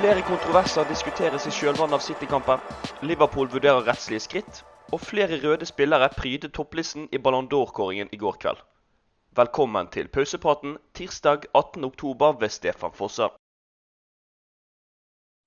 Flere kontroverser diskuteres i kjølvannet av City-kampen. Liverpool vurderer rettslige skritt. Og flere røde spillere prydet topplisten i Ballon d'Or-kåringen i går kveld. Velkommen til pausepraten tirsdag 18.10 ved Stefan Fossa.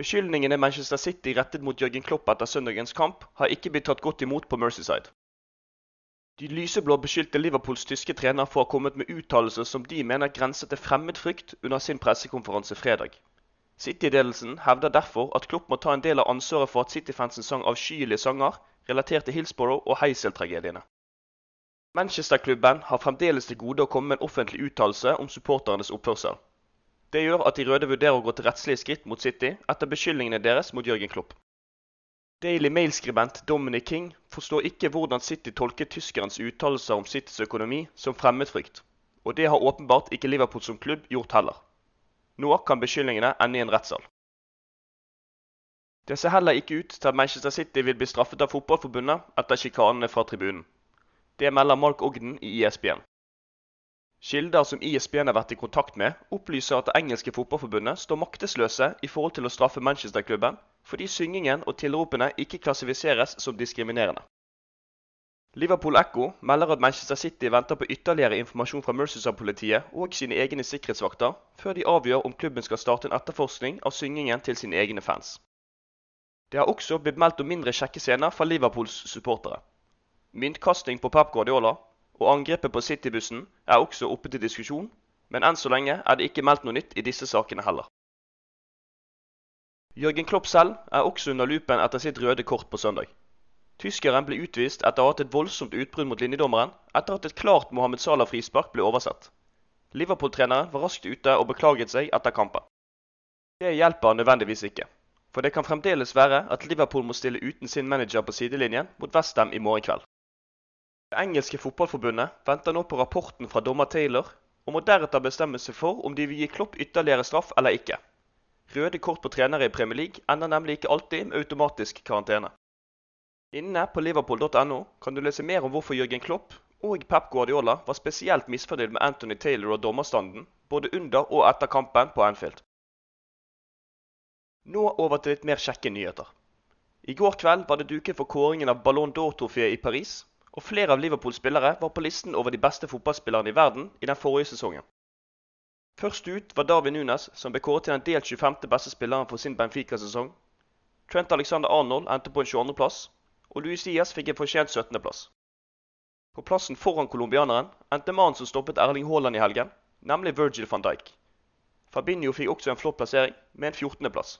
Beskyldningene Manchester City rettet mot Jørgen Klopp etter søndagens kamp, har ikke blitt tatt godt imot på Merseyside. De lyseblå beskyldte Liverpools tyske trener for å ha kommet med uttalelser som de mener grenser til fremmedfrykt under sin pressekonferanse fredag. City-ledelsen hevder derfor at Klopp må ta en del av ansvaret for at City-fansen sang avskyelige sanger relatert til Hillsborough og Heisel-tragediene. Manchester-klubben har fremdeles til gode å komme med en offentlig uttalelse om supporternes oppførsel. Det gjør at de røde vurderer å gå til rettslige skritt mot City etter beskyldningene deres mot Jørgen Klopp. Daily Mail-skribent Dominic King forstår ikke hvordan City tolker tyskerens uttalelser om Citys økonomi som fremmedfrykt, og det har åpenbart ikke Liverpool som klubb gjort heller. Nå kan beskyldningene ende i en rettssal. Det ser heller ikke ut til at Manchester City vil bli straffet av fotballforbundet etter sjikanene fra tribunen. Det melder Mark Ogden i ISBN. Kilder som ISBN har vært i kontakt med, opplyser at det engelske fotballforbundet står maktesløse i forhold til å straffe Manchester-klubben fordi syngingen og tilropene ikke klassifiseres som diskriminerende. Liverpool Echo melder at Manchester City venter på ytterligere informasjon fra Mercyside-politiet og sine egne sikkerhetsvakter før de avgjør om klubben skal starte en etterforskning av syngingen til sine egne fans. Det har også blitt meldt om mindre kjekke scener fra Liverpools supportere. Myntkasting på Pep Guardiola og angrepet på City-bussen er også oppe til diskusjon, men enn så lenge er det ikke meldt noe nytt i disse sakene heller. Jørgen Klopp selv er også under lupen etter sitt røde kort på søndag. Tyskeren ble utvist etter å ha hatt et voldsomt utbrudd mot linjedommeren etter at et klart Mohammed Salah-frispark ble oversett. Liverpool-treneren var raskt ute og beklaget seg etter kampen. Det hjelper nødvendigvis ikke, for det kan fremdeles være at Liverpool må stille uten sin manager på sidelinjen mot Westham i morgen kveld. Det engelske fotballforbundet venter nå på rapporten fra dommer Taylor og må deretter bestemme seg for om de vil gi Klopp ytterligere straff eller ikke. Røde kort på trenere i Premier League ender nemlig ikke alltid med automatisk karantene. Inne på liverpool.no kan du lese mer om hvorfor Jørgen Klopp og Pep Guardiola var spesielt misfornøyd med Anthony Taylor og dommerstanden både under og etter kampen på Anfield. Nå over til litt mer kjekke nyheter. I går kveld var det duket for kåringen av Ballon d'Or-trofeet i Paris, og flere av Liverpools spillere var på listen over de beste fotballspillerne i verden i den forrige sesongen. Først ut var Darwin Nunes, som ble kåret til den delt 25. beste spilleren for sin Benfica-sesong. Trent Alexander Arnold endte på en 22.-plass, og Luis Diaz fikk en fortjent 17.-plass. På plassen foran colombianeren endte mannen som stoppet Erling Haaland i helgen, nemlig Virgil van Dijk. Fabinho fikk også en flott plassering, med en 14.-plass.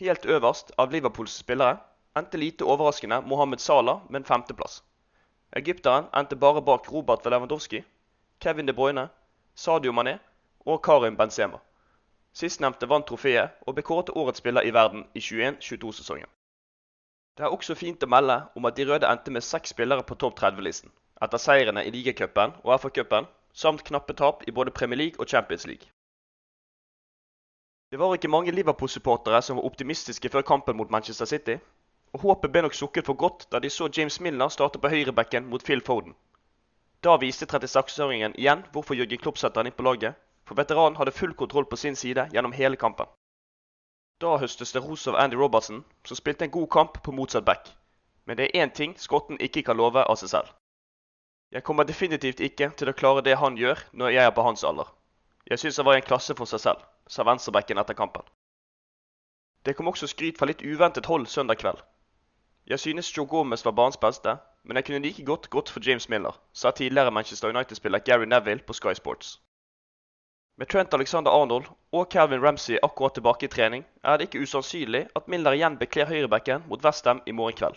Helt øverst av Liverpools spillere endte lite overraskende Mohammed Salah med en femteplass. Egypteren endte bare bak Robert Lewandowski, Kevin De Bruyne, Sadio Mané og Karim Benzema. Sistnevnte vant trofeet og ble kåret til årets spiller i verden i 21-22-sesongen. Det er også fint å melde om at de røde endte med seks spillere på topp 30-listen, etter seirene i ligacupen og FA-cupen, samt knappe tap i både Premier League og Champions League. Det var ikke mange Liverpool-supportere som var optimistiske før kampen mot Manchester City, og håpet ble nok sukket for godt da de så James Milner starte på høyrebekken mot Phil Foden. Da viste 36-åringen igjen hvorfor Jørgen Klopp setter han inn på laget, for veteranen hadde full kontroll på sin side gjennom hele kampen. Da høstes det ros av Andy Robertson, som spilte en god kamp på motsatt back. Men det er én ting skotten ikke kan love av seg selv. Jeg kommer definitivt ikke til å klare det han gjør når jeg er på hans alder. Jeg syns han var i en klasse for seg selv, sa venstrebacken etter kampen. Det kom også skryt fra litt uventet hold søndag kveld. Jeg synes Joe Gomez var banens beste, men jeg kunne like godt gått for James Miller, sa tidligere Manchester United-spiller Gary Neville på Sky Sports. Med Trent Alexander Arnold og Calvin Ramsey akkurat tilbake i trening, er det ikke usannsynlig at Milner igjen bekler høyrebacken mot Westham i morgen kveld.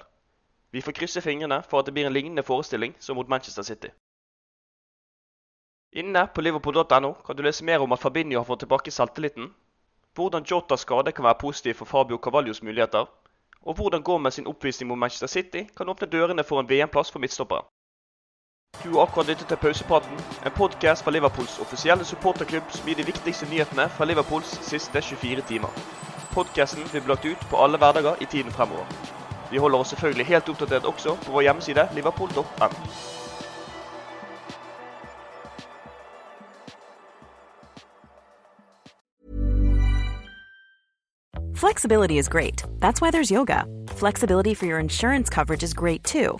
Vi får krysse fingrene for at det blir en lignende forestilling som mot Manchester City. Inne på liverpool.no kan du lese mer om at Fabinho har fått tilbake selvtilliten, hvordan Jotas skade kan være positiv for Fabio Cavallios muligheter, og hvordan Gomez sin oppvisning mot Manchester City kan åpne dørene for en VM-plass for midtstopperen. Du har akkurat lyttet til Pausepraten, en podkast fra Liverpools offisielle supporterklubb som gir de viktigste nyhetene fra Liverpools siste 24 timer. Podkasten blir bli lagt ut på alle hverdager i tiden fremover. Vi holder oss selvfølgelig helt oppdatert også på vår hjemmeside liverpool.no. Flexibility is great. That's why there's yoga. Flexibility for your insurance coverage is great too.